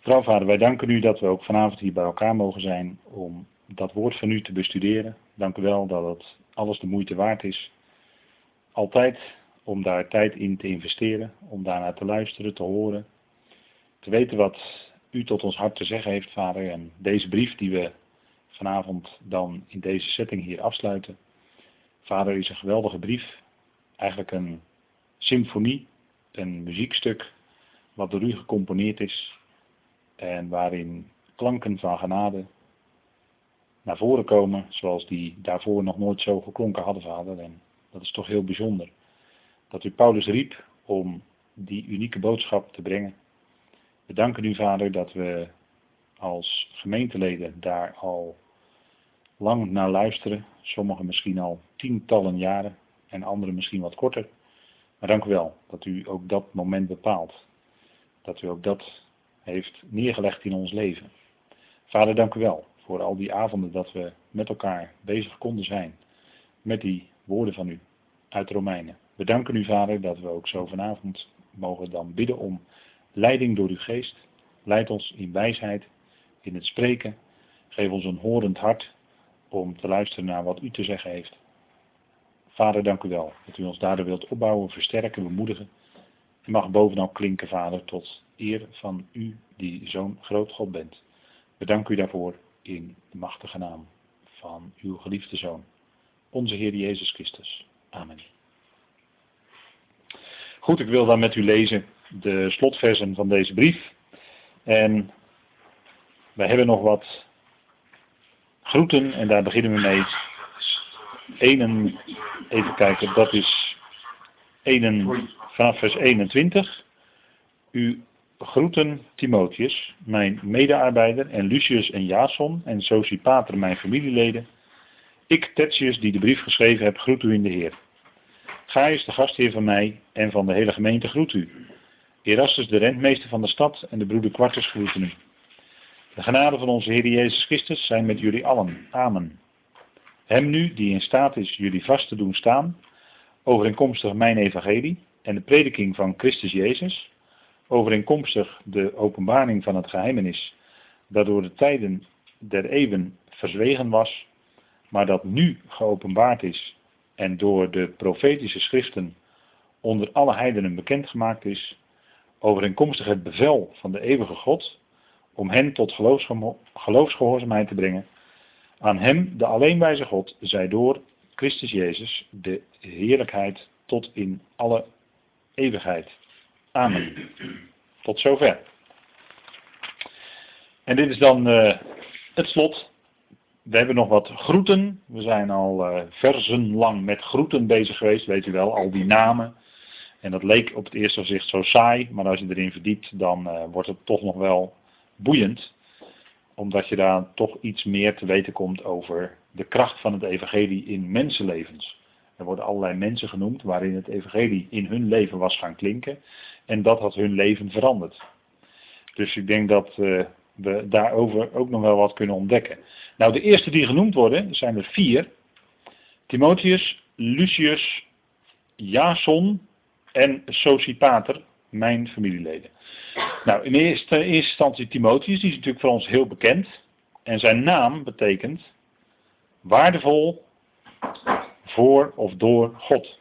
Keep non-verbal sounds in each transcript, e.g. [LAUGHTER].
Trouw vader, wij danken u dat we ook vanavond hier bij elkaar mogen zijn om dat woord van u te bestuderen. Dank u wel dat het alles de moeite waard is. Altijd om daar tijd in te investeren, om daarnaar te luisteren, te horen. Te weten wat u tot ons hart te zeggen heeft, vader. En deze brief die we vanavond dan in deze setting hier afsluiten. Vader is een geweldige brief. Eigenlijk een symfonie, een muziekstuk wat door u gecomponeerd is. En waarin klanken van genade naar voren komen zoals die daarvoor nog nooit zo geklonken hadden, vader. En dat is toch heel bijzonder. Dat u Paulus riep om die unieke boodschap te brengen. We danken u, vader, dat we als gemeenteleden daar al lang naar luisteren. Sommigen misschien al tientallen jaren en anderen misschien wat korter. Maar dank u wel dat u ook dat moment bepaalt. Dat u ook dat heeft neergelegd in ons leven. Vader, dank u wel voor al die avonden dat we met elkaar bezig konden zijn met die woorden van u uit Romeinen. We danken u, Vader, dat we ook zo vanavond mogen dan bidden om leiding door uw geest. Leid ons in wijsheid, in het spreken. Geef ons een horend hart om te luisteren naar wat u te zeggen heeft. Vader, dank u wel dat u ons daardoor wilt opbouwen, versterken, bemoedigen. Mag bovenal klinken, Vader, tot eer van u die zo'n groot God bent. We danken u daarvoor in de machtige naam van uw geliefde Zoon, onze Heer Jezus Christus. Amen. Goed, ik wil dan met u lezen de slotversen van deze brief. En wij hebben nog wat groeten en daar beginnen we mee. Enen, even kijken, dat is enen, vanaf vers 21. U groeten Timotheus, mijn medearbeider, en Lucius en Jason, en Sosipater, mijn familieleden. Ik, Tertius, die de brief geschreven heb, groet u in de Heer. Gaius, de gastheer van mij en van de hele gemeente, groet u. Erastus, de rentmeester van de stad, en de broeder Quartus groeten u. De genade van onze Heer Jezus Christus zijn met jullie allen. Amen. Hem nu, die in staat is jullie vast te doen staan, overeenkomstig mijn evangelie en de prediking van Christus Jezus, overeenkomstig de openbaring van het geheimenis, dat door de tijden der eeuwen verzwegen was, maar dat nu geopenbaard is en door de profetische schriften onder alle heidenen bekendgemaakt is, overeenkomstig het bevel van de eeuwige God, om hen tot geloofsgehoorzaamheid te brengen. Aan hem, de alleenwijze God, zij door Christus Jezus de heerlijkheid tot in alle eeuwigheid. Amen. Tot zover. En dit is dan uh, het slot. We hebben nog wat groeten. We zijn al uh, lang met groeten bezig geweest, weet u wel, al die namen. En dat leek op het eerste gezicht zo saai, maar als je erin verdiept, dan uh, wordt het toch nog wel boeiend. Omdat je daar toch iets meer te weten komt over de kracht van het evangelie in mensenlevens. Er worden allerlei mensen genoemd waarin het evangelie in hun leven was gaan klinken. En dat had hun leven veranderd. Dus ik denk dat uh, we daarover ook nog wel wat kunnen ontdekken. Nou, de eerste die genoemd worden, zijn er vier. Timotheus, Lucius, Jason en Sosipater, mijn familieleden. Nou, in eerste instantie Timotheus, die is natuurlijk voor ons heel bekend. En zijn naam betekent waardevol voor of door God.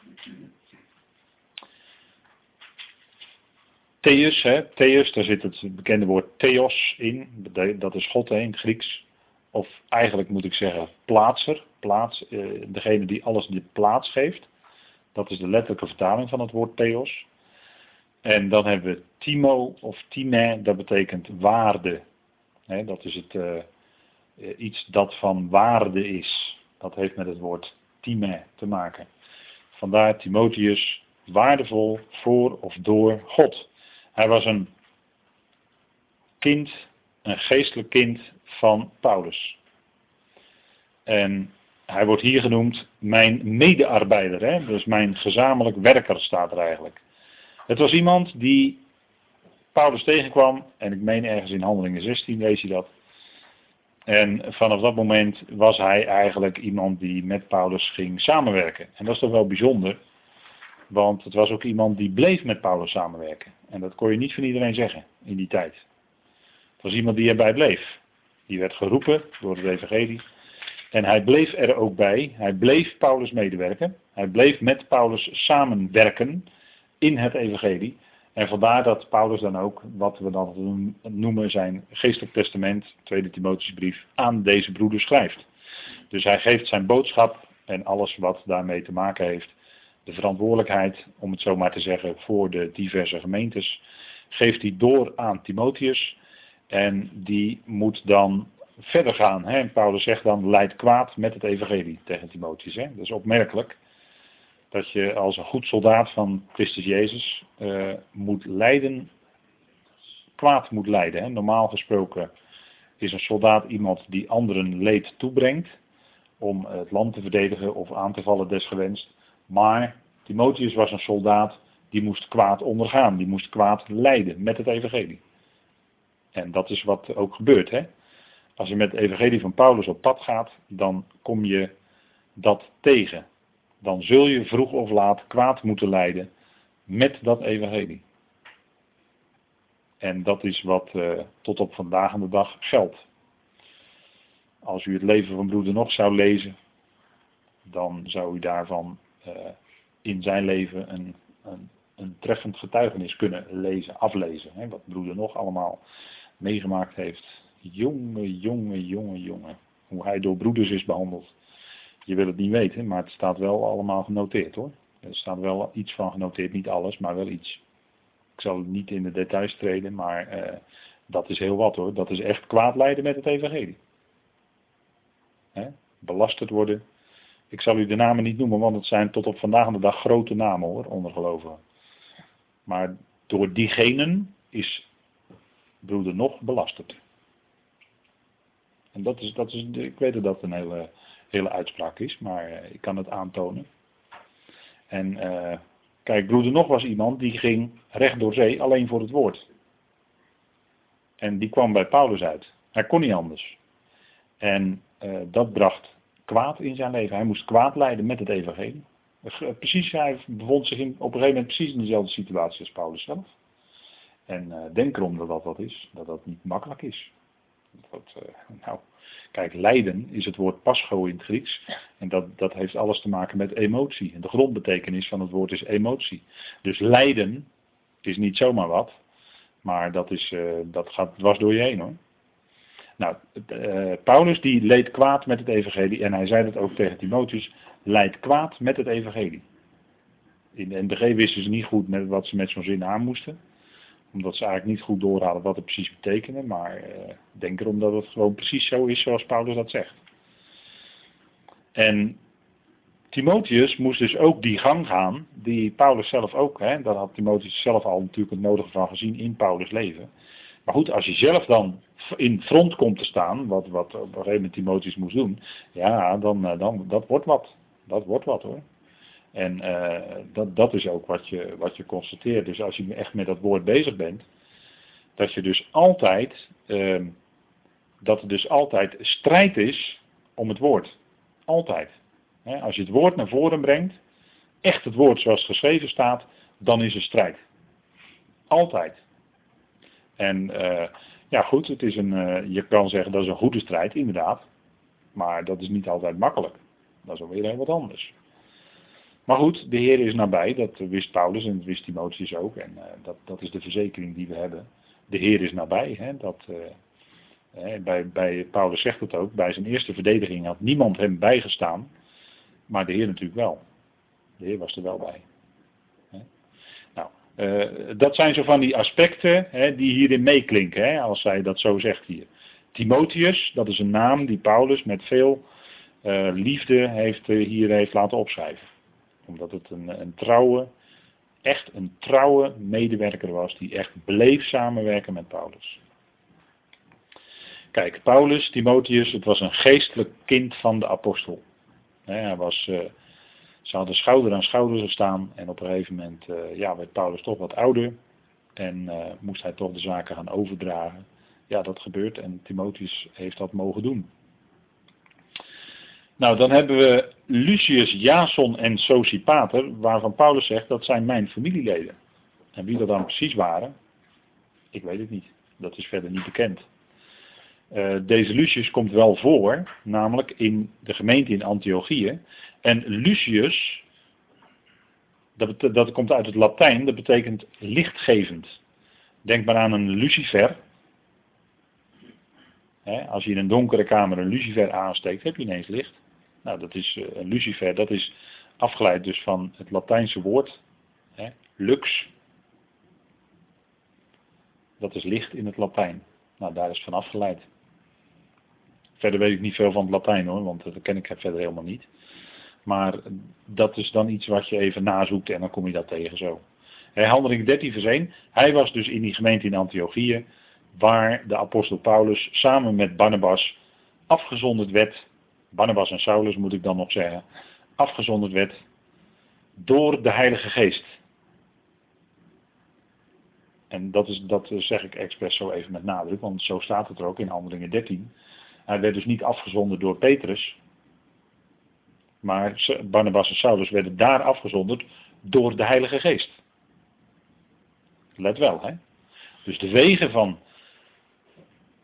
Theus, hè, Theus, daar zit het bekende woord theos in, dat is God hè, in Grieks. Of eigenlijk moet ik zeggen plaatser, plaats, eh, degene die alles de plaats geeft. Dat is de letterlijke vertaling van het woord theos. En dan hebben we timo of time, dat betekent waarde. dat is het, uh, iets dat van waarde is. Dat heeft met het woord time te maken. Vandaar Timotheus waardevol voor of door God. Hij was een kind, een geestelijk kind van Paulus. En hij wordt hier genoemd mijn medearbeider, hè? dus mijn gezamenlijk werker staat er eigenlijk. Het was iemand die Paulus tegenkwam, en ik meen ergens in Handelingen 16 lees je dat. En vanaf dat moment was hij eigenlijk iemand die met Paulus ging samenwerken. En dat is toch wel bijzonder, want het was ook iemand die bleef met Paulus samenwerken. En dat kon je niet van iedereen zeggen in die tijd. Het was iemand die erbij bleef. Die werd geroepen door het evangelie. En hij bleef er ook bij. Hij bleef Paulus medewerken. Hij bleef met Paulus samenwerken in het evangelie. En vandaar dat Paulus dan ook, wat we dan noemen zijn geestelijk testament, tweede Timotheusbrief, aan deze broeder schrijft. Dus hij geeft zijn boodschap en alles wat daarmee te maken heeft, de verantwoordelijkheid, om het zo maar te zeggen, voor de diverse gemeentes, geeft hij door aan Timotheus. En die moet dan verder gaan. Hè? En Paulus zegt dan, leid kwaad met het evangelie tegen Timotheus. Hè? Dat is opmerkelijk dat je als een goed soldaat van Christus Jezus uh, moet lijden, kwaad moet lijden. Hè? Normaal gesproken is een soldaat iemand die anderen leed toebrengt om het land te verdedigen of aan te vallen desgewenst. Maar Timotheus was een soldaat die moest kwaad ondergaan, die moest kwaad lijden met het evangelie. En dat is wat ook gebeurt. Hè? Als je met het evangelie van Paulus op pad gaat, dan kom je dat tegen. Dan zul je vroeg of laat kwaad moeten lijden met dat evangelie. En dat is wat uh, tot op vandaag aan de dag geldt. Als u het leven van broeder nog zou lezen, dan zou u daarvan uh, in zijn leven een, een, een, treffend getuigenis kunnen lezen, aflezen. Hè, wat broeder nog allemaal meegemaakt heeft. Jonge, jonge, jonge, jonge. Hoe hij door broeders is behandeld. Je wil het niet weten, maar het staat wel allemaal genoteerd hoor. Er staat wel iets van genoteerd, niet alles, maar wel iets. Ik zal niet in de details treden, maar uh, dat is heel wat hoor. Dat is echt kwaad lijden met het evangelie. Hè? Belasterd worden. Ik zal u de namen niet noemen, want het zijn tot op vandaag de dag grote namen hoor, onder gelovigen. Maar door diegenen is broeder nog belasterd. En dat is, dat is ik weet dat dat een hele, hele uitspraak is, maar eh, ik kan het aantonen. En uh, kijk, broeder nog was iemand die ging recht door zee alleen voor het woord. En die kwam bij Paulus uit. Hij kon niet anders. En uh, dat bracht kwaad in zijn leven. Hij moest kwaad leiden met het evangelie. Precies, hij bevond zich op een gegeven moment precies in dezelfde situatie als Paulus zelf. En denk erom dat dat is, dat dat niet makkelijk is. Dat, uh, nou, kijk, lijden is het woord pascho in het Grieks. En dat, dat heeft alles te maken met emotie. En de grondbetekenis van het woord is emotie. Dus lijden is niet zomaar wat. Maar dat, is, uh, dat gaat dwars door je heen hoor. Nou, uh, Paulus die leed kwaad met het evangelie. En hij zei dat ook tegen Timotheus. Leid kwaad met het evangelie. In de NBG wisten ze niet goed met wat ze met zo'n zin aan moesten omdat ze eigenlijk niet goed doorhadden wat het precies betekende. Maar uh, denk erom dat het gewoon precies zo is zoals Paulus dat zegt. En Timotheus moest dus ook die gang gaan, die Paulus zelf ook, hè, daar had Timotheus zelf al natuurlijk het nodige van gezien in Paulus' leven. Maar goed, als je zelf dan in front komt te staan, wat, wat op een gegeven moment Timotheus moest doen, ja, dan, eh, dan dat wordt wat. Dat wordt wat hoor. En uh, dat, dat is ook wat je, wat je constateert. Dus als je echt met dat woord bezig bent, dat je dus altijd, uh, dat er dus altijd strijd is om het woord. Altijd. als je het woord naar voren brengt, echt het woord zoals geschreven staat, dan is er strijd. Altijd. En uh, ja goed, het is een, uh, je kan zeggen dat is een goede strijd, inderdaad. Maar dat is niet altijd makkelijk. Dat is alweer heel wat anders. Maar goed, de Heer is nabij, dat wist Paulus en dat wist Timotheus ook. En uh, dat, dat is de verzekering die we hebben. De Heer is nabij. Hè, dat, uh, bij, bij Paulus zegt het ook, bij zijn eerste verdediging had niemand hem bijgestaan. Maar de Heer natuurlijk wel. De Heer was er wel bij. Nou, uh, dat zijn zo van die aspecten hè, die hierin meeklinken, hè, als zij dat zo zegt hier. Timotheus, dat is een naam die Paulus met veel liefde heeft, hier heeft laten opschrijven omdat het een, een trouwe, echt een trouwe medewerker was die echt bleef samenwerken met Paulus. Kijk, Paulus, Timotheus, het was een geestelijk kind van de apostel. Hij was, uh, ze hadden schouder aan schouder gestaan en op een gegeven moment uh, ja, werd Paulus toch wat ouder en uh, moest hij toch de zaken gaan overdragen. Ja, dat gebeurt en Timotheus heeft dat mogen doen. Nou, dan hebben we Lucius, Jason en Sosipater, waarvan Paulus zegt dat zijn mijn familieleden. En wie dat dan precies waren, ik weet het niet. Dat is verder niet bekend. Uh, deze Lucius komt wel voor, namelijk in de gemeente in Antiochië. En Lucius, dat, dat komt uit het Latijn, dat betekent lichtgevend. Denk maar aan een lucifer. als je in een donkere kamer een lucifer aansteekt, heb je ineens licht. Nou, dat is eh, lucifer, dat is afgeleid dus van het Latijnse woord, lux. Dat is licht in het Latijn. Nou, daar is van afgeleid. Verder weet ik niet veel van het Latijn hoor, want dat ken ik verder helemaal niet. Maar dat is dan iets wat je even nazoekt en dan kom je dat tegen zo. Handeling 13 vers 1. Hij was dus in die gemeente in Antiochië, waar de apostel Paulus samen met Barnabas afgezonderd werd. Barnabas en Saulus moet ik dan nog zeggen. Afgezonderd werd door de Heilige Geest. En dat, is, dat zeg ik expres zo even met nadruk, want zo staat het er ook in Handelingen 13. Hij werd dus niet afgezonderd door Petrus, maar Barnabas en Saulus werden daar afgezonderd door de Heilige Geest. Let wel, hè. Dus de wegen van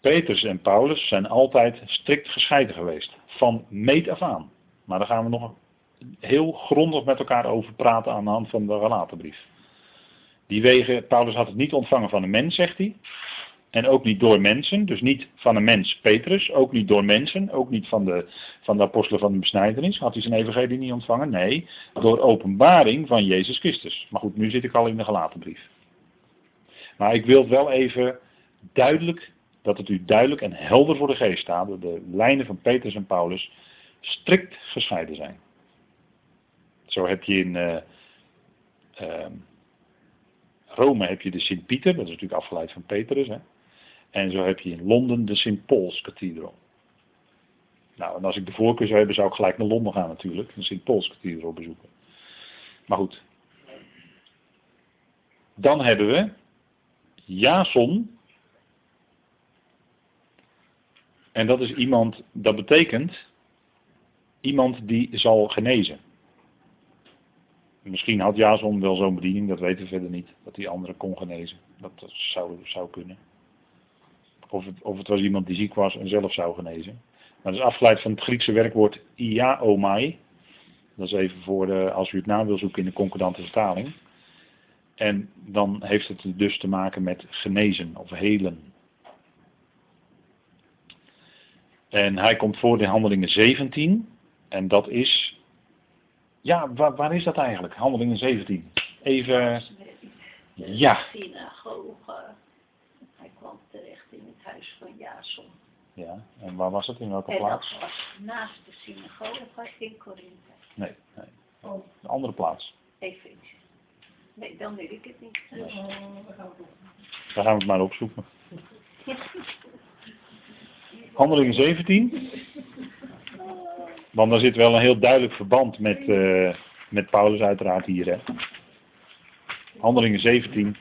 Petrus en Paulus zijn altijd strikt gescheiden geweest. Van meet af aan. Maar daar gaan we nog heel grondig met elkaar over praten aan de hand van de Galatenbrief. Die wegen, Paulus had het niet ontvangen van een mens, zegt hij. En ook niet door mensen, dus niet van een mens Petrus, ook niet door mensen, ook niet van de, van de apostelen van de besnijdenis. Had hij zijn evangelie niet ontvangen? Nee, door openbaring van Jezus Christus. Maar goed, nu zit ik al in de gelaten brief. Maar ik wil wel even duidelijk, dat het u duidelijk en helder voor de geest staat, dat de lijnen van Petrus en Paulus strikt gescheiden zijn. Zo heb je in uh, uh, Rome heb je de Sint-Pieter, dat is natuurlijk afgeleid van Petrus. Hè? En zo heb je in Londen de St. Paul's Cathedral. Nou, en als ik de voorkeur zou hebben, zou ik gelijk naar Londen gaan natuurlijk. De St. Paul's Cathedral bezoeken. Maar goed. Dan hebben we Jason. En dat is iemand, dat betekent iemand die zal genezen. Misschien had Jason wel zo'n bediening, dat weten we verder niet. Dat hij anderen kon genezen. Dat, zou, zou kunnen. Of het, of het was iemand die ziek was en zelf zou genezen. Maar dat is afgeleid van het Griekse werkwoord iaomai. Dat is even voor de, als u het na wil zoeken in de concordante vertaling. En dan heeft het dus te maken met genezen of helen. En hij komt voor in Handelingen 17. En dat is. Ja, waar, waar is dat eigenlijk? Handelingen 17. Even. Ja. Hij kwam terecht in het huis van Jason. Ja, en waar was het? In welke en plaats? dat was naast de synagoge in Korinthe. Nee, nee. Oh. Een andere plaats. Even iets. Nee, dan weet ik het niet. Nee. Oh, dan gaan we het maar opzoeken. [LAUGHS] Handelingen 17. Want daar zit wel een heel duidelijk verband met, uh, met Paulus uiteraard hier. Hè. Handelingen 17.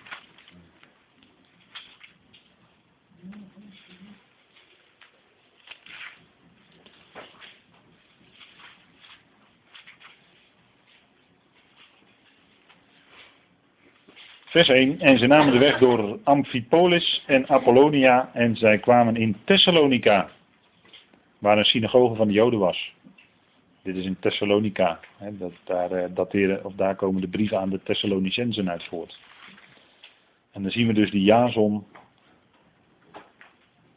Vers 1. En ze namen de weg door Amphipolis en Apollonia en zij kwamen in Thessalonica, waar een synagoge van de Joden was. Dit is in Thessalonica. Hè, dat, daar, eh, dateren, of daar komen de brieven aan de Thessalonicensen uit voort. En dan zien we dus die Jason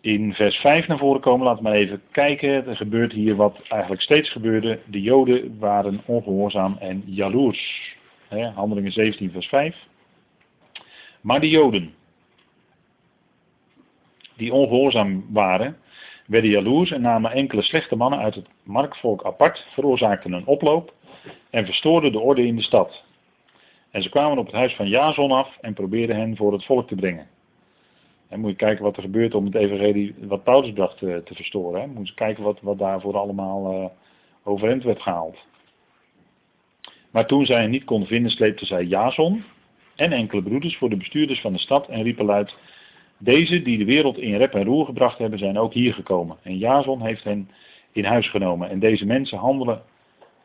in vers 5 naar voren komen. Laten we maar even kijken. Er gebeurt hier wat eigenlijk steeds gebeurde. De Joden waren ongehoorzaam en jaloers. Handelingen 17 vers 5. Maar de Joden, die ongehoorzaam waren, werden jaloers en namen enkele slechte mannen uit het markvolk apart, veroorzaakten een oploop en verstoorden de orde in de stad. En ze kwamen op het huis van Jason af en probeerden hen voor het volk te brengen. En moet je kijken wat er gebeurt om het evangelie, wat Paulus dacht te, te verstoren. Hè. Moet je kijken wat, wat daarvoor allemaal uh, overeind werd gehaald. Maar toen zij hen niet konden vinden, sleepte zij Jason, en enkele broeders voor de bestuurders van de stad en riepen luid, deze die de wereld in rep en roer gebracht hebben, zijn ook hier gekomen. En Jason heeft hen in huis genomen. En deze mensen handelen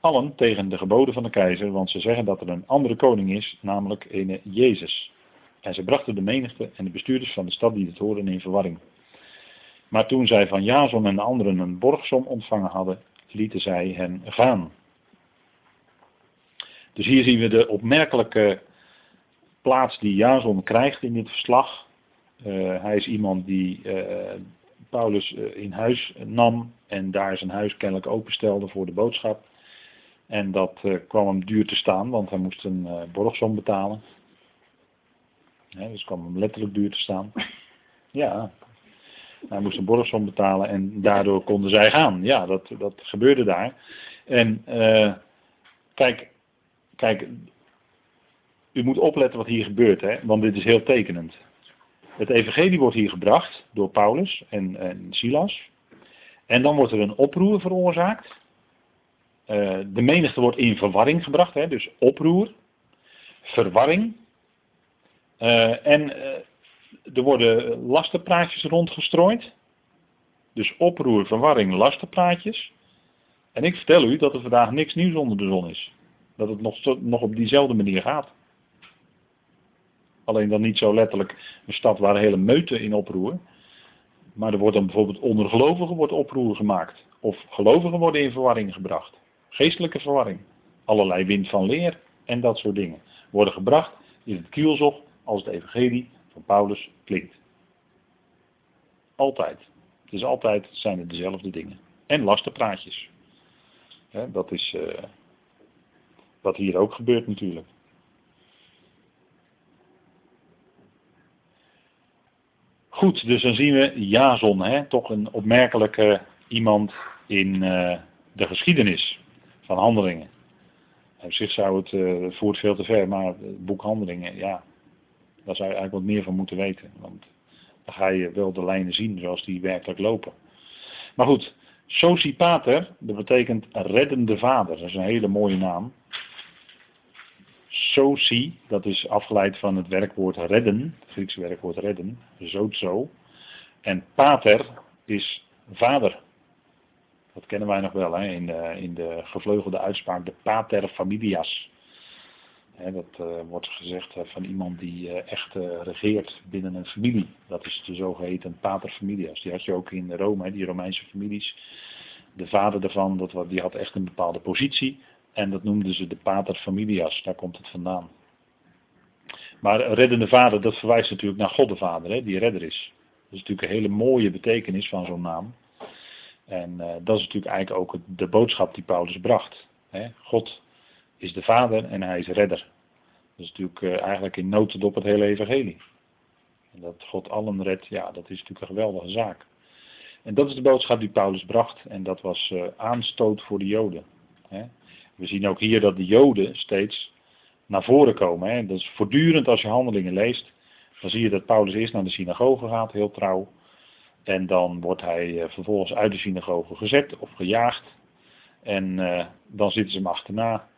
allen tegen de geboden van de keizer, want ze zeggen dat er een andere koning is, namelijk een Jezus. En ze brachten de menigte en de bestuurders van de stad die het hoorden in verwarring. Maar toen zij van Jason en de anderen een borgsom ontvangen hadden, lieten zij hen gaan. Dus hier zien we de opmerkelijke plaats die Jason krijgt in dit verslag. Uh, hij is iemand die uh, Paulus uh, in huis nam en daar zijn huis kennelijk openstelde voor de boodschap. En dat kwam hem duur te staan, want hij moest een borgsom betalen. He, dus kwam hem letterlijk duur te staan. [LAUGHS] Ja, hij moest een borgsom betalen en daardoor konden zij gaan. Ja, dat, dat gebeurde daar. En kijk, kijk, u moet opletten wat hier gebeurt, hè, want dit is heel tekenend. Het evangelie wordt hier gebracht door Paulus en, en Silas. En dan wordt er een oproer veroorzaakt. Uh, de menigte wordt in verwarring gebracht, hè, dus oproer, verwarring. Uh, en uh, er worden lastenpraatjes rondgestrooid. Dus oproer, verwarring, lastenpraatjes. En ik vertel u dat er vandaag niks nieuws onder de zon is. Dat het nog, nog op diezelfde manier gaat. Alleen dan niet zo letterlijk een stad waar hele meuten in oproer. Maar er wordt dan bijvoorbeeld onder gelovigen wordt oproer gemaakt. Of gelovigen worden in verwarring gebracht. Geestelijke verwarring. Allerlei wind van leer en dat soort dingen. Worden gebracht in het kielzog als het evangelie van Paulus klinkt. Altijd. Het is altijd zijn het dezelfde dingen. En lastenpraatjes. dat is uh, wat hier ook gebeurt natuurlijk. Goed, dus dan zien we Jason, hè, toch een opmerkelijke iemand in uh, de geschiedenis van handelingen. Op zich zou het, uh, voert veel te ver, maar het boek Handelingen, ja, daar zou je eigenlijk wat meer van moeten weten. Want dan ga je wel de lijnen zien zoals die werkelijk lopen. Maar goed, Socipater, dat betekent reddende vader. Dat is een hele mooie naam. Soci, dat is afgeleid van het werkwoord redden, het Griekse werkwoord redden, zo. En pater is vader. Dat kennen wij nog wel hè, in, de, in de gevleugelde uitspraak, de pater familias. dat uh, wordt gezegd uh, van iemand die uh, echt regeert binnen een familie. Dat is de zogeheten pater familias. Die had je ook in Rome, hè, die Romeinse families. De vader daarvan, dat, die had echt een bepaalde positie. En dat noemden ze de pater familias, daar komt het vandaan. Maar reddende vader, dat verwijst natuurlijk naar God de Vader, hè, die redder is. Dat is natuurlijk een hele mooie betekenis van zo'n naam. En uh, dat is natuurlijk eigenlijk ook de boodschap die Paulus bracht. Hè. God is de Vader en hij is redder. Dat is natuurlijk uh, eigenlijk in notendop het hele evangelie. En dat God allen redt, ja, dat is natuurlijk een geweldige zaak. En dat is de boodschap die Paulus bracht. En dat was uh, aanstoot voor de Joden. Hè. We zien ook hier dat de Joden steeds naar voren komen. Hè. Dat is voortdurend als je handelingen leest. Dan zie je dat Paulus eerst naar de synagoge gaat, heel trouw. En dan wordt hij eh, vervolgens uit de synagoge gezet of gejaagd. En uh, dan zitten ze hem achterna.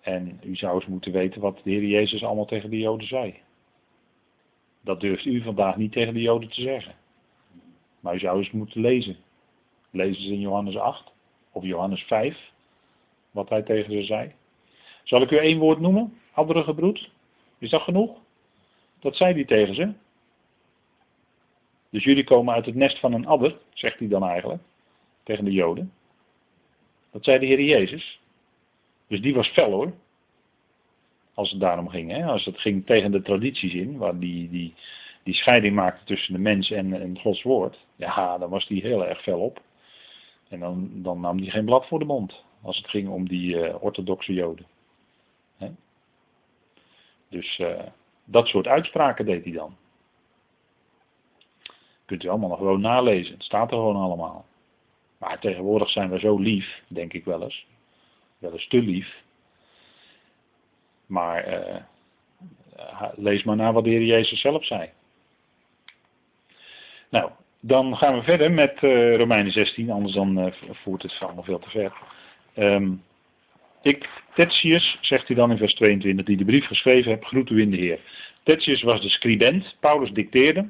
En u zou eens moeten weten wat de Heer Jezus allemaal tegen de Joden zei. Dat durft u vandaag niet tegen de Joden te zeggen. Maar u zou eens moeten lezen. Lezen ze in Johannes 8 of Johannes 5 wat hij tegen ze zei. Zal ik u één woord noemen? Adderige broed? Is dat genoeg? Dat zei hij tegen ze. Dus jullie komen uit het nest van een adder, zegt hij dan eigenlijk, tegen de Joden. Dat zei de Heer Jezus. Dus die was fel hoor. Als het daarom ging. Hè? Als het ging tegen de tradities in, waar die, die, die scheiding maakte tussen de mens en, en Gods woord. Ja, dan was die heel erg fel op. En dan, nam hij geen blad voor de mond. Als het ging om die uh, orthodoxe Joden. Dus uh, dat soort uitspraken deed hij dan. Kunt u allemaal nog gewoon nalezen. Het staat er gewoon allemaal. Maar tegenwoordig zijn we zo lief, denk ik wel eens. Wel eens te lief. Maar uh, lees maar naar wat de Heer Jezus zelf zei. Nou, dan gaan we verder met uh, Romeinen 16, anders dan uh, voert het allemaal veel te ver. Um, ik, Tertius, zegt hij dan in vers 22, die de brief geschreven heeft, groet u in de Heer. Tertius was de scribent, Paulus dicteerde.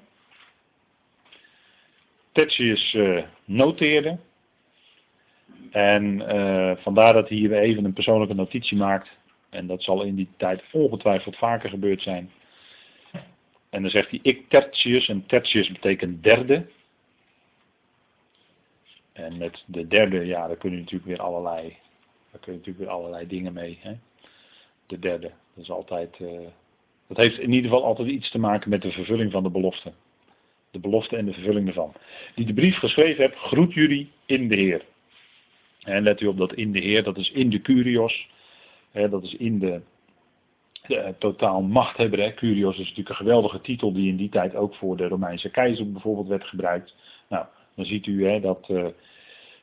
Tertius uh, noteerde. En vandaar dat hij hier even een persoonlijke notitie maakt. En dat zal in die tijd ongetwijfeld vaker gebeurd zijn. En dan zegt hij, ik tertius, en tertius betekent derde. En met de derde, ja, daar kun je natuurlijk weer allerlei, daar kun je natuurlijk weer allerlei dingen mee. Hè? De derde, dat is altijd, uh, dat heeft in ieder geval altijd iets te maken met de vervulling van de belofte. De belofte en de vervulling ervan. Die de brief geschreven hebt, groet jullie in de Heer. En let u op dat in de Heer, dat is in de Curios. Hè, dat is in de, de totaal machthebber. Hè. Curios is natuurlijk een geweldige titel die in die tijd ook voor de Romeinse keizer bijvoorbeeld werd gebruikt. Nou, dan ziet u hè, dat, uh,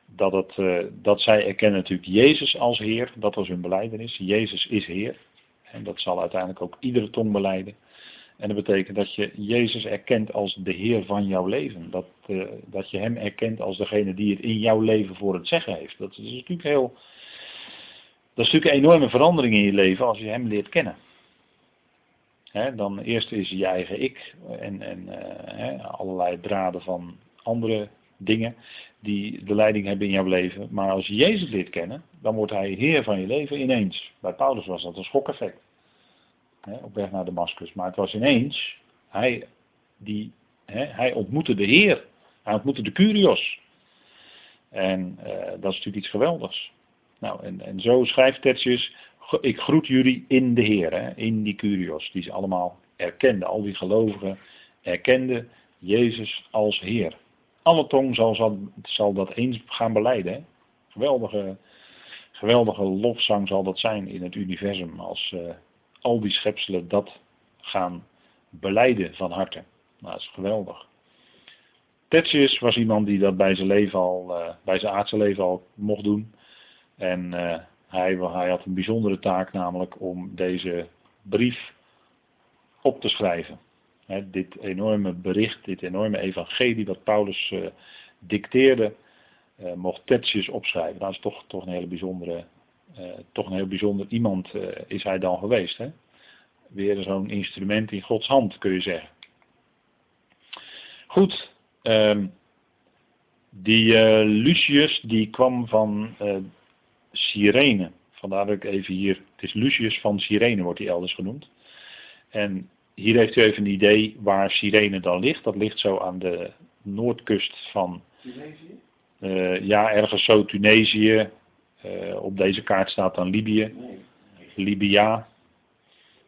dat, het, uh, dat zij erkennen natuurlijk Jezus als Heer. Dat was hun beleidenis. Jezus is Heer. En dat zal uiteindelijk ook iedere tong beleiden. En dat betekent dat je Jezus erkent als de Heer van jouw leven. Dat, uh, dat je Hem erkent als degene die het in jouw leven voor het zeggen heeft. Dat is natuurlijk heel. Dat is natuurlijk een enorme verandering in je leven als je Hem leert kennen. Dan eerst is je eigen ik en, en allerlei draden van andere dingen die de leiding hebben in jouw leven. Maar als je Jezus leert kennen, dan wordt Hij Heer van je leven ineens. Bij Paulus was dat een schokeffect hè, op weg naar Damascus. Maar het was ineens, hij, die, hij ontmoette de Heer. Hij ontmoette de Curios. En uh, dat is natuurlijk iets geweldigs. Nou, en, en zo schrijft Tertius, ik groet jullie in de Heer, in die Curios, die ze allemaal erkenden. Al die gelovigen erkenden Jezus als Heer. Alle tong zal, zal, dat eens gaan beleiden. Geweldige, geweldige lofzang zal dat zijn in het universum als, uh, al die schepselen dat gaan beleiden van harte. Nou, dat is geweldig. Tertius was iemand die dat bij zijn leven al, uh, bij zijn aardse leven al mocht doen. En uh, hij, hij had een bijzondere taak, namelijk om deze brief op te schrijven. Dit enorme bericht, dit enorme evangelie wat Paulus uh, dicteerde, mocht Tertius opschrijven. Dat is toch, toch een hele bijzondere uh, toch een heel bijzonder iemand is hij dan geweest. Hè? Weer zo'n instrument in Gods hand, kun je zeggen. Goed, um, die Lucius die kwam van Cyrene. Vandaar dat ik even hier, het is Lucius van Cyrene wordt hij elders genoemd. En hier heeft u even een idee waar Cyrene dan ligt. Dat ligt zo aan de noordkust van... Tunesië? ja, ergens zo Tunesië, uh, op deze kaart staat dan Libië, Libia.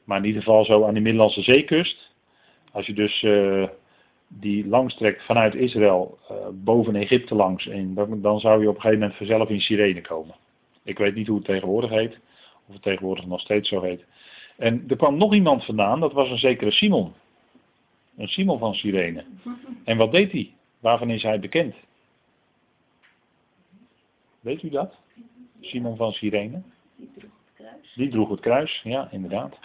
Maar in ieder geval zo aan de Middellandse zeekust. Als je dus uh, die langstrekt vanuit Israël boven Egypte langs, en dan, dan, zou je op een gegeven moment vanzelf in Sirene komen. Ik weet niet hoe het tegenwoordig heet, of het tegenwoordig nog steeds zo heet. En er kwam nog iemand vandaan, dat was een zekere Simon. Een Simon van Sirene. [LAUGHS] En wat deed hij? Waarvan is hij bekend? Weet u dat? Simon van Cyrene. Die droeg het kruis. Die droeg het kruis, ja, inderdaad.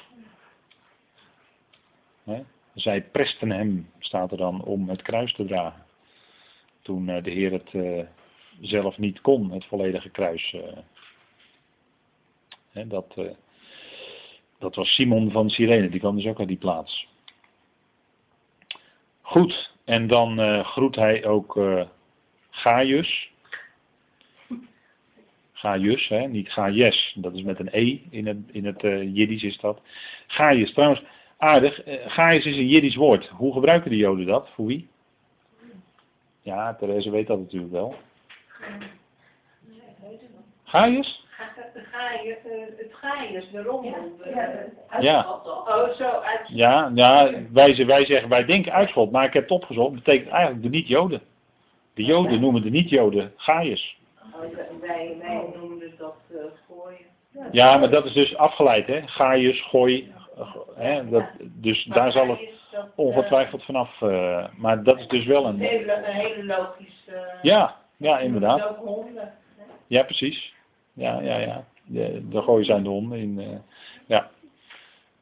He. Zij presten hem, staat er dan, om het kruis te dragen. Toen uh, de Heer het uh, zelf niet kon, het volledige kruis. Uh, He, dat, dat was Simon van Cyrene, die kwam dus ook uit die plaats. Goed, en dan groet hij ook Gaius. Gaius, hè, niet Gaies, dat is met een E in het, in het uh, Jiddisch is dat. Gaius, trouwens, aardig, uh, Gaius is een Jiddisch woord. Hoe gebruiken de Joden dat? Voor wie? Ja, Therese weet dat natuurlijk wel. Gaius? Het Gaius, de rommel. Ja. Oh, zo, uit... Ja, ja wij, wij zeggen, wij denken uitschot, maar ik heb het opgezocht, betekent eigenlijk de niet-Joden. De Joden noemen de niet-Joden Gaius. Wij, wij noemen dat uh, gooien. Ja, maar dat is dus afgeleid, hè? Gaius, gooi. Hè? Dat, dus maar daar zal het dat, ongetwijfeld vanaf. Uh, maar dat is dus wel een. Een hele, een hele logische. Uh, ja, ja, inderdaad. Ook honden. Ja, precies. Ja, ja, ja. De, de gooien zijn de honden. In, uh, ja.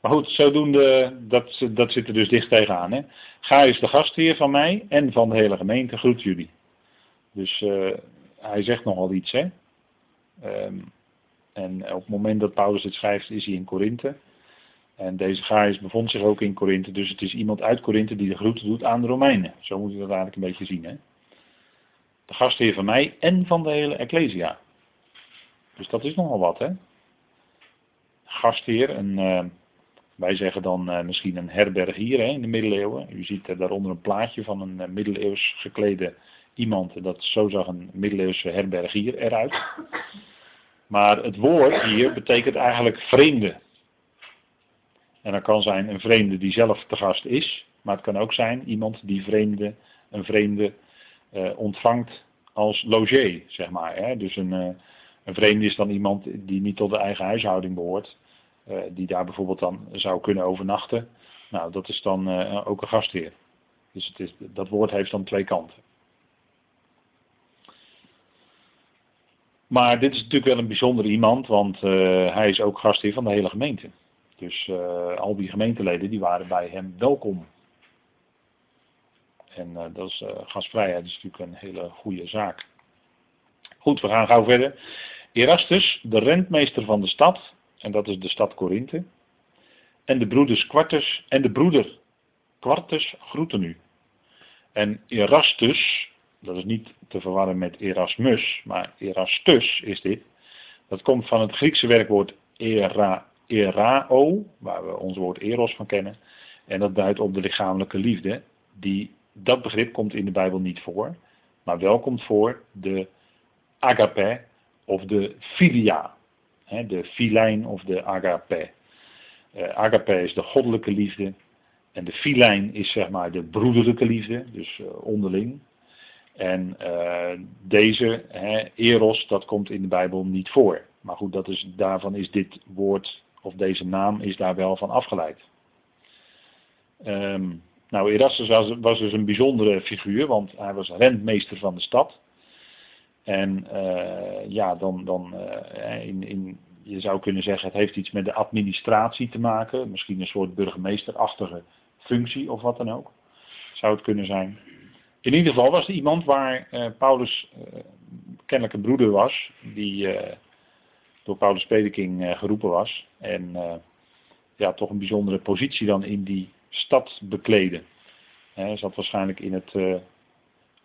Maar goed, zodoende, dat, dat zit er dus dicht tegenaan. Hè? Gaius, de gastheer van mij en van de hele gemeente, groet jullie. Dus uh, hij zegt nogal iets, hè. Um, en op het moment dat Paulus dit schrijft, is hij in Korinthe. En deze Gaius bevond zich ook in Korinthe, dus het is iemand uit Korinthe die de groeten doet aan de Romeinen. Zo moet je dat eigenlijk een beetje zien, hè. De gastheer van mij en van de hele Ecclesia. Dus dat is nogal wat, hè. Gastheer, een, uh, Wij zeggen dan uh, misschien een herbergier hè, in de middeleeuwen. U ziet uh, daaronder een plaatje van een middeleeuws geklede iemand. Dat, zo zag een middeleeuwse herbergier eruit. Maar het woord hier betekent eigenlijk vreemde. En dat kan zijn een vreemde die zelf te gast is. Maar het kan ook zijn iemand die vreemde, een vreemde ontvangt als logé, zeg maar. Hè. Dus een, een vreemde is dan iemand die niet tot de eigen huishouding behoort. Uh, die daar bijvoorbeeld dan zou kunnen overnachten. Nou, dat is dan uh, ook een gastheer. Dus het is, dat woord heeft dan twee kanten. Maar dit is natuurlijk wel een bijzondere iemand, want uh, hij is ook gastheer van de hele gemeente. Dus al die gemeenteleden die waren bij hem welkom. En dat is, gastvrijheid is natuurlijk een hele goede zaak. Goed, we gaan gauw verder. Erastus, de rentmeester van de stad, en dat is de stad Korinthe. En de broeders Quartus en de broeder Quartus groeten u. En Erastus, dat is niet te verwarren met Erasmus, maar Erastus is dit. Dat komt van het Griekse werkwoord era, erao, waar we ons woord eros van kennen. En dat duidt op de lichamelijke liefde. Die, dat begrip komt in de Bijbel niet voor, maar wel komt voor de agape of de filia de filijn of de agape. Uh, agape is de goddelijke liefde. En de filijn is zeg maar de broederlijke liefde, dus uh, onderling. En uh, deze, hè, eros, dat komt in de Bijbel niet voor. Maar goed, dat is, daarvan is dit woord, of deze naam, is daar wel van afgeleid. Um, nou, Erastus was, was, dus een bijzondere figuur, want hij was rentmeester van de stad. En uh, ja, dan, dan uh, in, in, je zou kunnen zeggen, het heeft iets met de administratie te maken. Misschien een soort burgemeesterachtige functie of wat dan ook. Zou het kunnen zijn. In ieder geval was er iemand waar Paulus kennelijk een broeder was, die door Paulus Prediking geroepen was. En ja, toch een bijzondere positie dan in die stad bekleden. Hij zat waarschijnlijk in het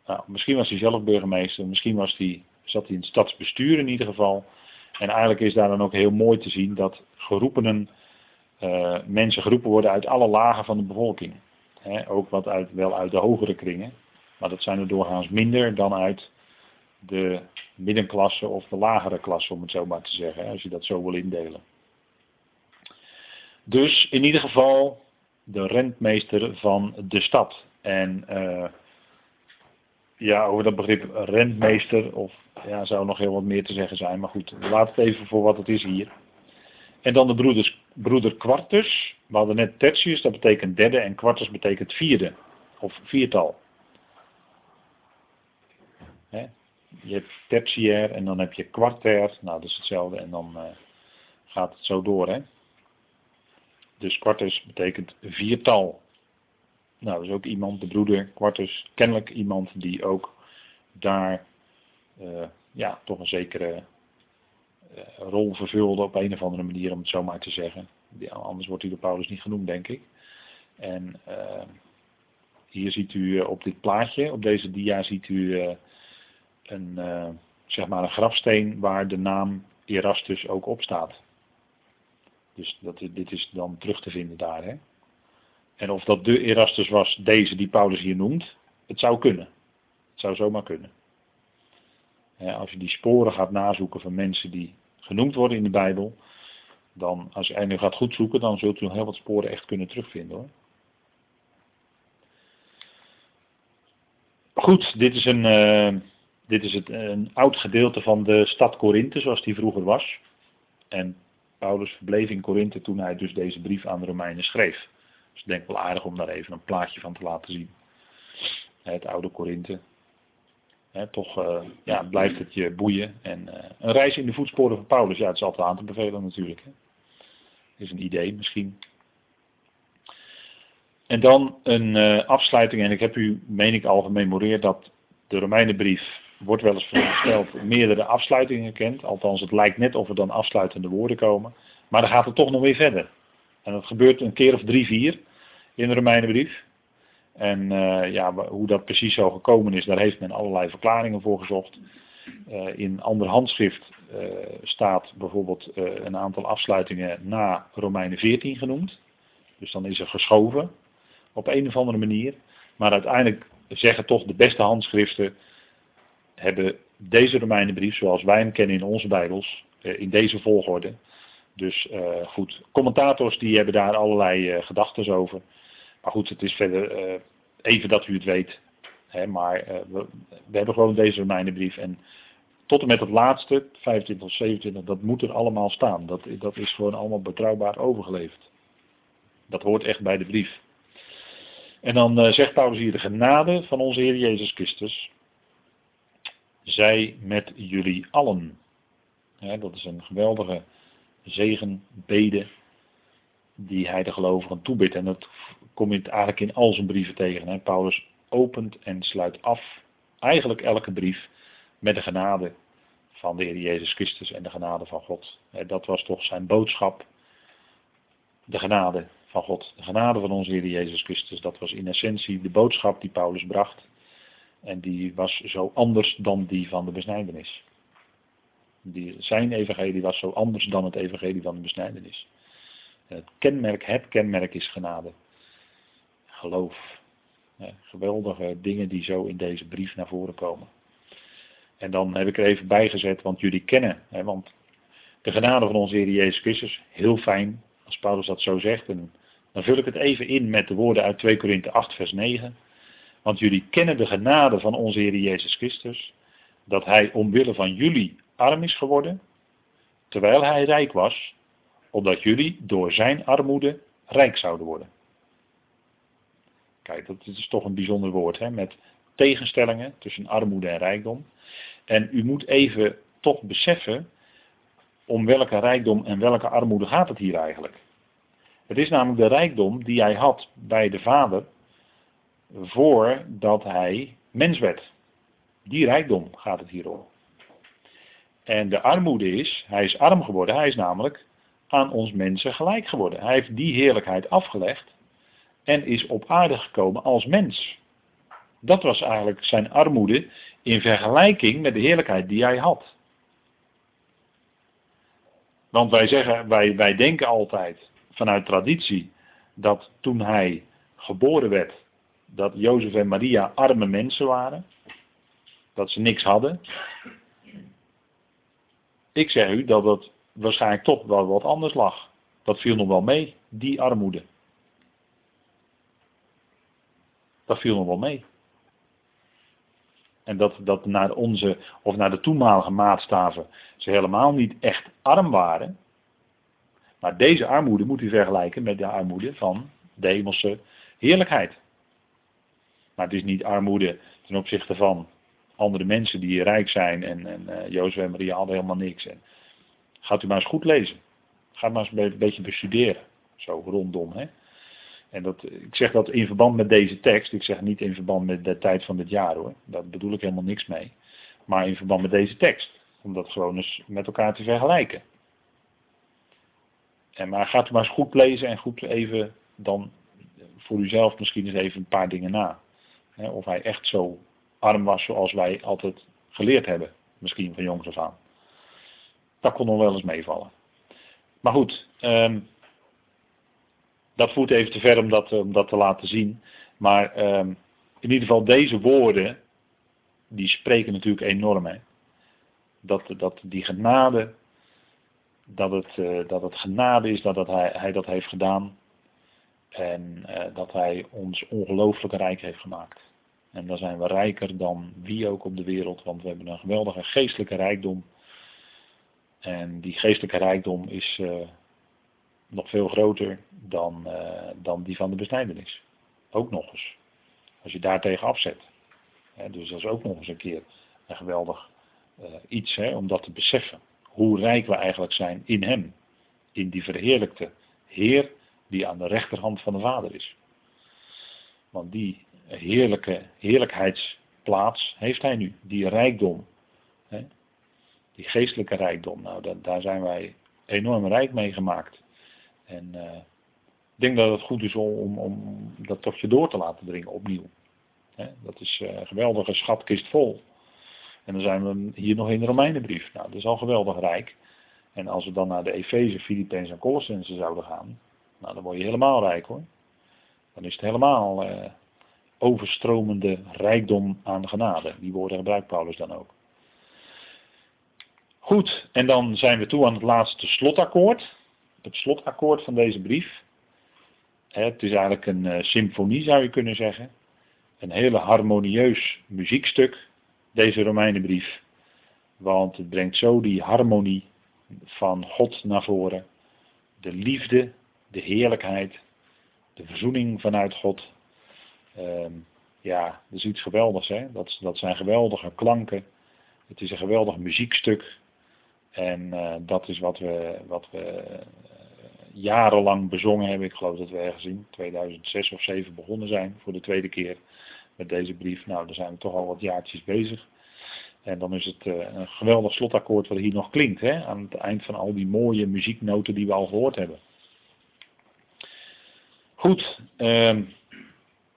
nou, misschien was hij zelf burgemeester, misschien was hij, zat hij in het stadsbestuur in ieder geval. En eigenlijk is daar dan ook heel mooi te zien dat geroepenen, uh, mensen geroepen worden uit alle lagen van de bevolking. ook wat uit, wel uit de hogere kringen, maar dat zijn er doorgaans minder dan uit de middenklasse of de lagere klasse, om het zo maar te zeggen, als je dat zo wil indelen. Dus in ieder geval de rentmeester van de stad. En uh, ja, over dat begrip rentmeester, of ja, zou nog heel wat meer te zeggen zijn, maar goed, laat het even voor wat het is hier. En dan de broeders, broeder Quartus, we hadden net tertius, dat betekent derde, en Quartus betekent vierde, of viertal. Je hebt tertiair en dan heb je kwartair, nou dat is hetzelfde, en dan uh, gaat het zo door. Hè? Dus Quartus betekent viertal. Nou, is ook iemand, de broeder Quartus, kennelijk iemand die ook daar uh, ja, toch een zekere uh, rol vervulde op een of andere manier, om het zo maar te zeggen. anders wordt hij door Paulus niet genoemd, denk ik. En uh, hier ziet u op dit plaatje, op deze dia, ziet u een, zeg maar een grafsteen waar de naam Erastus ook op staat. Dus dat, dit is dan terug te vinden daar. Hè? En of dat de Erastus was, deze die Paulus hier noemt, het zou kunnen. Het zou zomaar kunnen. als je die sporen gaat nazoeken van mensen die genoemd worden in de Bijbel, dan als je nu gaat goed zoeken, dan zult u heel wat sporen echt kunnen terugvinden hoor. Goed, dit is een, uh, dit is het, een oud gedeelte van de stad Korinthe, zoals die vroeger was. En Paulus verbleef in Korinthe toen hij dus deze brief aan de Romeinen schreef. Dus denk wel aardig om daar even een plaatje van te laten zien. Het oude Korinthe. toch uh, ja, blijft het je boeien. En uh, een reis in de voetsporen van Paulus, ja, het is altijd aan te bevelen natuurlijk. Hè. Is een idee misschien. En dan een uh, afsluiting, en ik heb u, meen ik al, gememoreerd dat de Romeinenbrief wordt wel eens voorgesteld meerdere afsluitingen kent. Althans, het lijkt net of er dan afsluitende woorden komen. Maar dan gaat het toch nog weer verder. En dat gebeurt een keer of drie, vier in de Romeinenbrief. En uh, ja, hoe dat precies zo gekomen is, daar heeft men allerlei verklaringen voor gezocht. Uh, in ander handschrift uh, staat bijvoorbeeld een aantal afsluitingen na Romeinen 14 genoemd. Dus dan is er geschoven op een of andere manier. Maar uiteindelijk zeggen toch de beste handschriften hebben deze Romeinenbrief, zoals wij hem kennen in onze Bijbels, eh, in deze volgorde. Dus uh, goed, commentators die hebben daar allerlei uh, gedachten over. Maar goed, het is verder uh, even dat u het weet. Hè, maar we, we, hebben gewoon deze Romeinenbrief. En tot en met het laatste, 25 of 27, dat moet er allemaal staan. Dat, dat is gewoon allemaal betrouwbaar overgeleverd. Dat hoort echt bij de brief. En dan zegt Paulus hier de genade van onze Heer Jezus Christus. Zij met jullie allen. dat is een geweldige zegenbede die hij de gelovigen toebidt. En dat kom je eigenlijk in al zijn brieven tegen. Hè. Paulus opent en sluit af eigenlijk elke brief met de genade van de Heer Jezus Christus en de genade van God. Dat was toch zijn boodschap. De genade van God. De genade van onze Heer Jezus Christus. Dat was in essentie de boodschap die Paulus bracht. En die was zo anders dan die van de besnijdenis. Die, zijn evangelie was zo anders dan het evangelie van de besnijdenis. Het kenmerk, het kenmerk is genade. Geloof. geweldige dingen die zo in deze brief naar voren komen. En dan heb ik er even bijgezet, want jullie kennen, hè, want de genade van onze Heer Jezus Christus, heel fijn als Paulus dat zo zegt. En dan vul ik het even in met de woorden uit 2 Korinthe 8, vers 9. Want jullie kennen de genade van onze Heer Jezus Christus, dat Hij omwille van jullie arm is geworden, terwijl Hij rijk was, opdat jullie door Zijn armoede rijk zouden worden. Kijk, dat is toch een bijzonder woord, hè, met tegenstellingen tussen armoede en rijkdom. En u moet even toch beseffen om welke rijkdom en welke armoede gaat het hier eigenlijk. Het is namelijk de rijkdom die hij had bij de Vader voordat hij mens werd. Die rijkdom gaat het hier om. En de armoede is, hij is arm geworden, hij is namelijk aan ons mensen gelijk geworden. Hij heeft die heerlijkheid afgelegd en is op aarde gekomen als mens. Dat was eigenlijk zijn armoede in vergelijking met de heerlijkheid die hij had. Want wij zeggen, wij, wij denken altijd vanuit traditie dat toen hij geboren werd, dat Jozef en Maria arme mensen waren. Dat ze niks hadden. Ik zeg u dat dat waarschijnlijk toch wel wat anders lag. Dat viel nog wel mee, die armoede. Dat viel nog wel mee. En dat, dat naar onze, of naar de toenmalige maatstaven, ze helemaal niet echt arm waren. Maar deze armoede moet u vergelijken met de armoede van de hemelse heerlijkheid. Maar het is niet armoede ten opzichte van andere mensen die rijk zijn. En, en uh, Jozef en Maria hadden helemaal niks. En gaat u maar eens goed lezen. Ga maar eens een beetje bestuderen. Zo rondom. Hè? En dat, ik zeg dat in verband met deze tekst. Ik zeg niet in verband met de tijd van dit jaar hoor. Daar bedoel ik helemaal niks mee. Maar in verband met deze tekst. Om dat gewoon eens met elkaar te vergelijken. En maar gaat u maar eens goed lezen en goed even dan voor uzelf misschien eens even een paar dingen na. Of hij echt zo arm was zoals wij altijd geleerd hebben. Misschien van jongs af aan. Dat kon nog wel eens meevallen. Maar goed, um, dat voert even te ver om dat, om dat te laten zien. Maar um, in ieder geval deze woorden, die spreken natuurlijk enorm. Hè? Dat, dat die genade, dat het, uh, dat het genade is dat, dat hij, hij dat heeft gedaan. En uh, dat hij ons ongelooflijk rijk heeft gemaakt. En dan zijn we rijker dan wie ook op de wereld, want we hebben een geweldige geestelijke rijkdom. En die geestelijke rijkdom is uh, nog veel groter dan, uh, dan die van de besnijdenis. Ook nog eens. Als je daartegen afzet. Dus dat is ook nog eens een keer een geweldig uh, iets hè, om dat te beseffen. Hoe rijk we eigenlijk zijn in Hem. In die verheerlijkte Heer die aan de rechterhand van de Vader is. Want die heerlijke heerlijkheidsplaats heeft hij nu. Die rijkdom. Hè? Die geestelijke rijkdom. Nou, dat, daar zijn wij enorm rijk mee gemaakt. En uh, ik denk dat het goed is om, om, dat tot je door te laten dringen opnieuw. Hè? Dat is uh, een geweldige schatkist vol. En dan zijn we hier nog in de Romeinenbrief. Nou, dat is al geweldig rijk. En als we dan naar de Efeze, Filippenzen en Colossense zouden gaan, Nou, dan word je helemaal rijk hoor. Dan is het helemaal uh, overstromende rijkdom aan genade. Die woorden gebruikt Paulus dan ook. Goed, en dan zijn we toe aan het laatste slotakkoord. Het slotakkoord van deze brief. Het is eigenlijk een uh, symfonie zou je kunnen zeggen. Een hele harmonieus muziekstuk, deze Romeinenbrief. Want het brengt zo die harmonie van God naar voren. De liefde, de heerlijkheid, de verzoening vanuit God. Um, ja, dat is iets geweldigs. Hè? Dat, zijn geweldige klanken. Het is een geweldig muziekstuk. En uh, dat is wat we, wat we uh, jarenlang bezongen hebben. Ik geloof dat we ergens in 2006 of 2007 begonnen zijn voor de tweede keer met deze brief. Nou, daar zijn we toch al wat jaartjes bezig. En dan is het uh, een geweldig slotakkoord wat hier nog klinkt. Hè? Aan het eind van al die mooie muzieknoten die we al gehoord hebben. Goed, uh,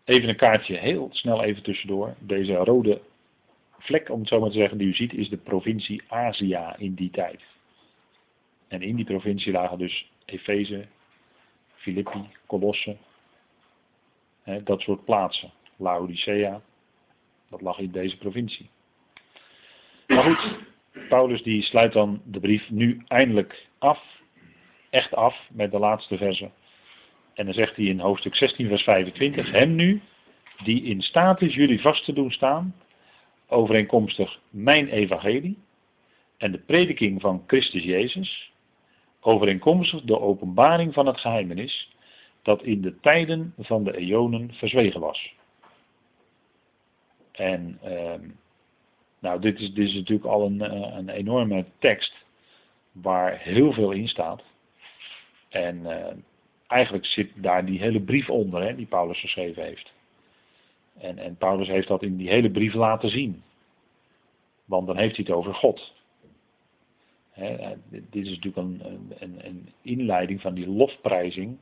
even een kaartje heel snel even tussendoor. Deze rode vlek, om het zo maar te zeggen, die u ziet, is de provincie Azië in die tijd. En in die provincie lagen dus Efeze, Filippi, Colosse, hè, dat soort plaatsen. Laodicea, dat lag in deze provincie. Maar goed, Paulus die sluit dan de brief nu eindelijk af, echt af, met de laatste verse. En dan zegt hij in hoofdstuk 16, vers 25, hem nu, die in staat is jullie vast te doen staan, overeenkomstig mijn evangelie en de prediking van Christus Jezus, overeenkomstig de openbaring van het geheimenis, dat in de tijden van de eonen verzwegen was. En uh, nou, dit is, dit is natuurlijk al een, eh, een enorme tekst waar heel veel in staat. En uh, eigenlijk zit daar die hele brief onder, hè, die Paulus geschreven heeft. En, en Paulus heeft dat in die hele brief laten zien. Want dan heeft hij het over God. dit is natuurlijk een, een, een inleiding van die lofprijzing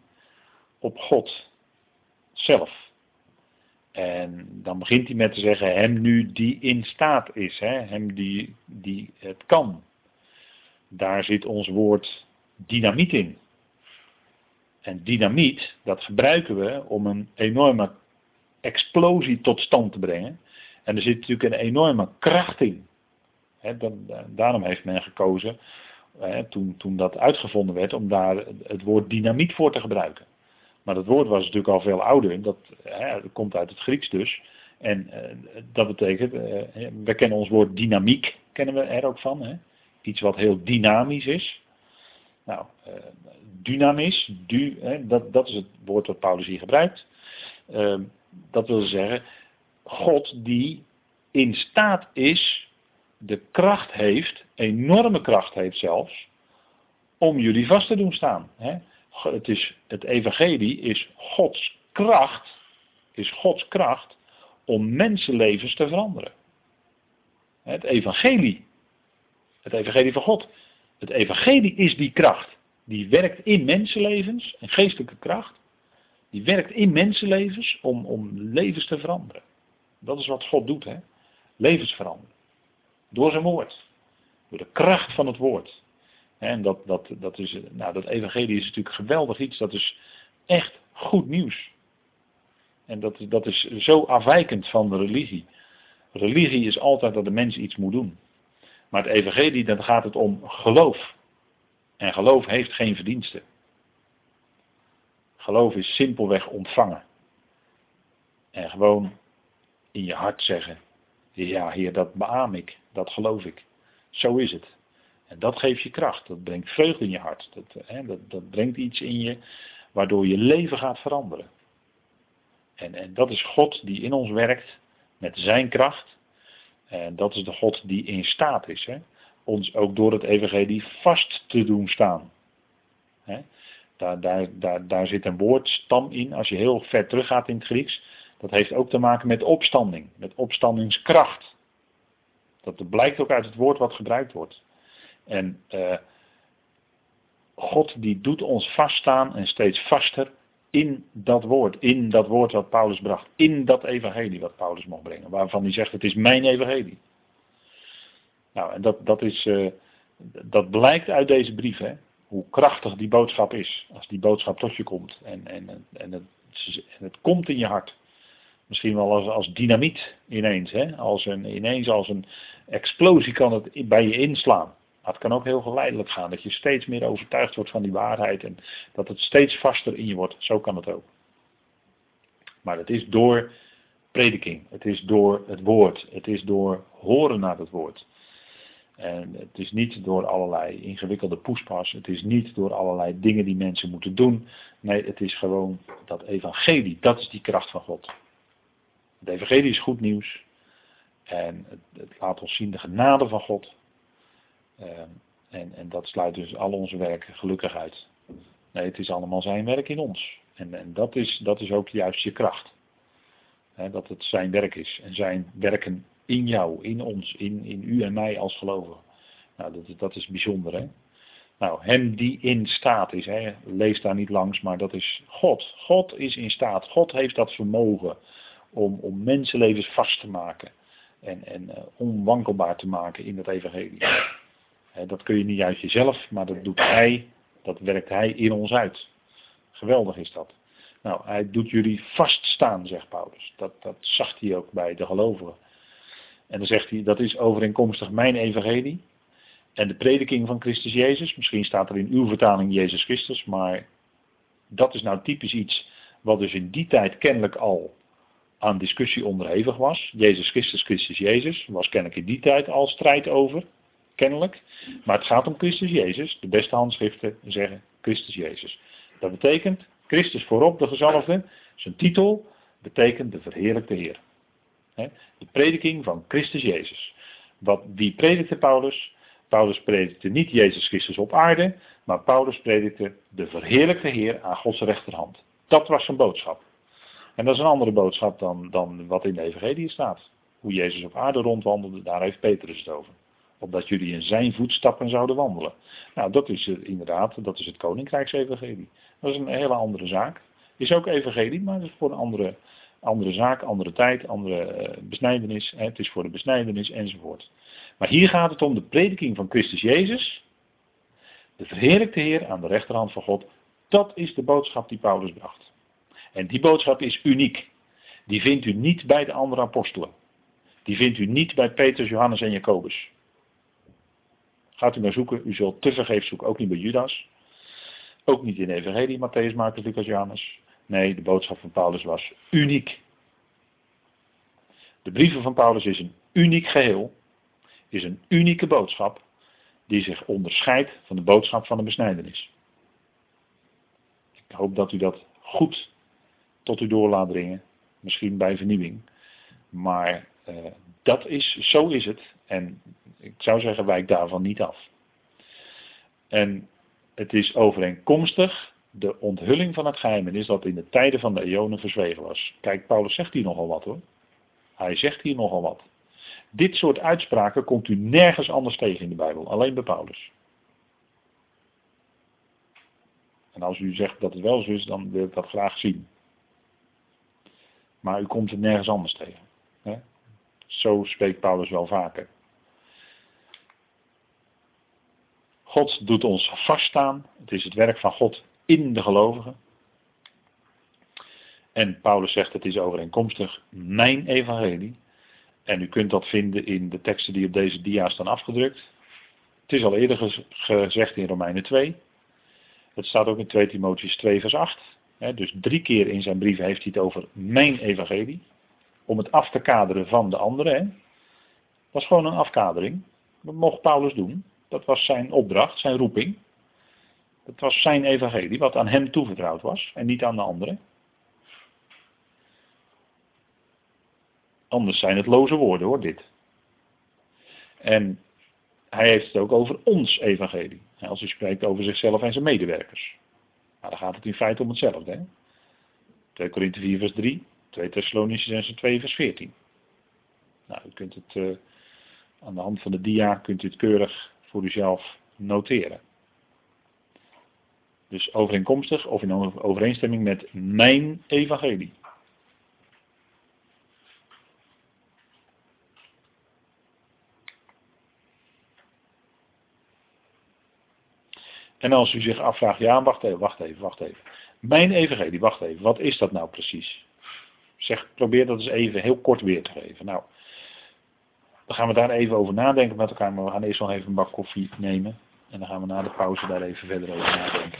op God zelf. En dan begint hij met te zeggen, hem nu die in staat is, hè? hem die, die het kan. Daar zit ons woord dynamiet in. En dynamiet, dat gebruiken we om een enorme explosie tot stand te brengen. En er zit natuurlijk een enorme kracht in. dan, daarom heeft men gekozen, toen, toen dat uitgevonden werd, om daar het woord dynamiet voor te gebruiken. Maar dat woord was natuurlijk al veel ouder. Dat, komt uit het Grieks dus. En uh, dat betekent, we kennen ons woord dynamiek, kennen we er ook van. Iets wat heel dynamisch is. Nou, uh, dynamis, du, hè, dat, dat is het woord wat Paulus hier gebruikt. Ehm, dat wil zeggen, God die in staat is, de kracht heeft, enorme kracht heeft zelfs, om jullie vast te doen staan. Hè? het, is, het evangelie is Gods kracht, is Gods kracht om mensenlevens te veranderen. Het evangelie, het evangelie van God. Het evangelie is die kracht. Die werkt in mensenlevens, een geestelijke kracht. Die werkt in mensenlevens om, om levens te veranderen. Dat is wat God doet, hè? levens veranderen. Door zijn woord. Door de kracht van het woord. En dat, dat, dat, is, nou, dat evangelie is natuurlijk geweldig iets. Dat is echt goed nieuws. En dat, dat is zo afwijkend van de religie. Religie is altijd dat de mens iets moet doen. Maar het evangelie, dan gaat het om geloof. En geloof heeft geen verdiensten. Geloof is simpelweg ontvangen. En gewoon in je hart zeggen, ja heer, dat beaam ik, dat geloof ik. Zo is het. En dat geeft je kracht. Dat brengt vreugde in je hart. Dat, hè, dat, dat brengt iets in je waardoor je leven gaat veranderen. En, en dat is God die in ons werkt met zijn kracht. En dat is de God die in staat is. Hè, ons ook door het evangelie vast te doen staan. Hè, daar, daar, daar, daar zit een woordstam in. Als je heel ver teruggaat in het Grieks. Dat heeft ook te maken met opstanding. Met opstandingskracht. Dat blijkt ook uit het woord wat gebruikt wordt. En uh, God die doet ons vaststaan en steeds vaster in dat woord. In dat woord wat Paulus bracht. In dat evangelie wat Paulus mocht brengen. Waarvan hij zegt het is mijn evangelie. Nou en dat, dat, is, uh, dat blijkt uit deze brief. Hè? hoe krachtig die boodschap is. Als die boodschap tot je komt. En, en, en, het, en het komt in je hart. Misschien wel als, als dynamiet ineens. Hè? Als een, ineens als een explosie kan het bij je inslaan. Maar het kan ook heel geleidelijk gaan. Dat je steeds meer overtuigd wordt van die waarheid. En dat het steeds vaster in je wordt. Zo kan het ook. Maar het is door prediking. Het is door het woord. Het is door horen naar het woord. En het is niet door allerlei ingewikkelde poespas. Het is niet door allerlei dingen die mensen moeten doen. Nee, het is gewoon dat evangelie. Dat is die kracht van God. Het evangelie is goed nieuws. En het, het laat ons zien de genade van God. Ehm, en, en dat sluit dus al onze werken gelukkig uit. Nee, het is allemaal zijn werk in ons. En, en dat, is, dat is ook juist je kracht. dat het zijn werk is. En zijn werken in jou, in ons, in, in u en mij als gelovigen. Nou, dat, dat is bijzonder, hè. Nou, hem die in staat is, hè, lees daar niet langs, maar dat is God. God is in staat. God heeft dat vermogen om, om mensenlevens vast te maken en, en uh, onwankelbaar te maken in het evangelie. Dat kun je niet uit jezelf, maar dat doet hij, dat werkt hij in ons uit. Geweldig is dat. Nou, hij doet jullie vaststaan, zegt Paulus. Dat, dat zag hij ook bij de gelovigen. En dan zegt hij, dat is overeenkomstig mijn evangelie en de prediking van Christus Jezus. Misschien staat er in uw vertaling Jezus Christus, maar dat is nou typisch iets wat dus in die tijd kennelijk al aan discussie onderhevig was. Jezus Christus, Christus Jezus, was kennelijk in die tijd al strijd over, kennelijk. Maar het gaat om Christus Jezus. De beste handschriften zeggen Christus Jezus. Dat betekent Christus voorop, de gezalfde, zijn titel betekent de verheerlijkte Heer. De prediking van Christus Jezus. Wat, wie predikte Paulus? Paulus predikte niet Jezus Christus op aarde, maar Paulus predikte de verheerlijkte Heer aan Gods rechterhand. Dat was zijn boodschap. En dat is een andere boodschap dan, dan wat in de Evangelie staat. Hoe Jezus op aarde rondwandelde, daar heeft Petrus het over. Opdat jullie in zijn voetstappen zouden wandelen. Nou, dat is inderdaad, dat is het Koninkrijksevangelie. Dat is een hele andere zaak. Is ook evangelie, maar dat is voor een andere, andere zaak, andere tijd, andere uh, besnijdenis. Het is voor de besnijdenis enzovoort. Maar hier gaat het om de prediking van Christus Jezus. De verheerlijkte Heer aan de rechterhand van God. Dat is de boodschap die Paulus bracht. En die boodschap is uniek. Die vindt u niet bij de andere apostelen. Die vindt u niet bij Petrus, Johannes en Jacobus. Gaat u maar zoeken, u zult te vergeefs zoeken, ook niet bij Judas. Ook niet in de Evangelie, Matthäus, Marcus, Lucas, Johannes. Nee, de boodschap van Paulus was uniek. De brieven van Paulus is een uniek geheel, is een unieke boodschap die zich onderscheidt van de boodschap van de besnijdenis. Ik hoop dat u dat goed tot u door laat dringen, misschien bij vernieuwing. Maar uh, dat is, zo is het. En ik zou zeggen, wijk daarvan niet af. En het is overeenkomstig de onthulling van het is dat in de tijden van de eonen verzwegen was. Kijk, Paulus zegt hier nogal wat hoor. Hij zegt hier nogal wat. Dit soort uitspraken komt u nergens anders tegen in de Bijbel, alleen bij Paulus. En als u zegt dat het wel zo is, dan wil ik dat graag zien. Maar u komt het nergens anders tegen. Zo spreekt Paulus wel vaker. God doet ons vaststaan. Het is het werk van God in de gelovigen. En Paulus zegt het is overeenkomstig mijn evangelie. En u kunt dat vinden in de teksten die op deze dia staan afgedrukt. Het is al eerder gezegd in Romeinen 2. Het staat ook in 2 Timotheus 2 vers 8. dus drie keer in zijn brief heeft hij het over mijn evangelie. Om het af te kaderen van de anderen. Was gewoon een afkadering. Dat mocht Paulus doen. Dat was zijn opdracht, zijn roeping. Dat was zijn evangelie, wat aan hem toevertrouwd was en niet aan de anderen. Anders zijn het loze woorden hoor, dit. En hij heeft het ook over ons evangelie. Als hij spreekt over zichzelf en zijn medewerkers. Nou, dan gaat het in feite om hetzelfde. Hè? 2 Korinthe 4 vers 3, 2 Thessalonians 2 vers 14. Nou, u kunt het uh, aan de hand van de dia kunt u het keurig voor uzelf noteren. Dus overeenkomstig of in overeenstemming met mijn evangelie. En als u zich afvraagt, ja, wacht even, wacht even, wacht even. Mijn evangelie, wacht even, wat is dat nou precies? Zeg, probeer dat eens even heel kort weer te geven. Nou, dan gaan we daar even over nadenken met elkaar, maar we gaan eerst nog even een bak koffie nemen. En dan gaan we na de pauze daar even verder over nadenken.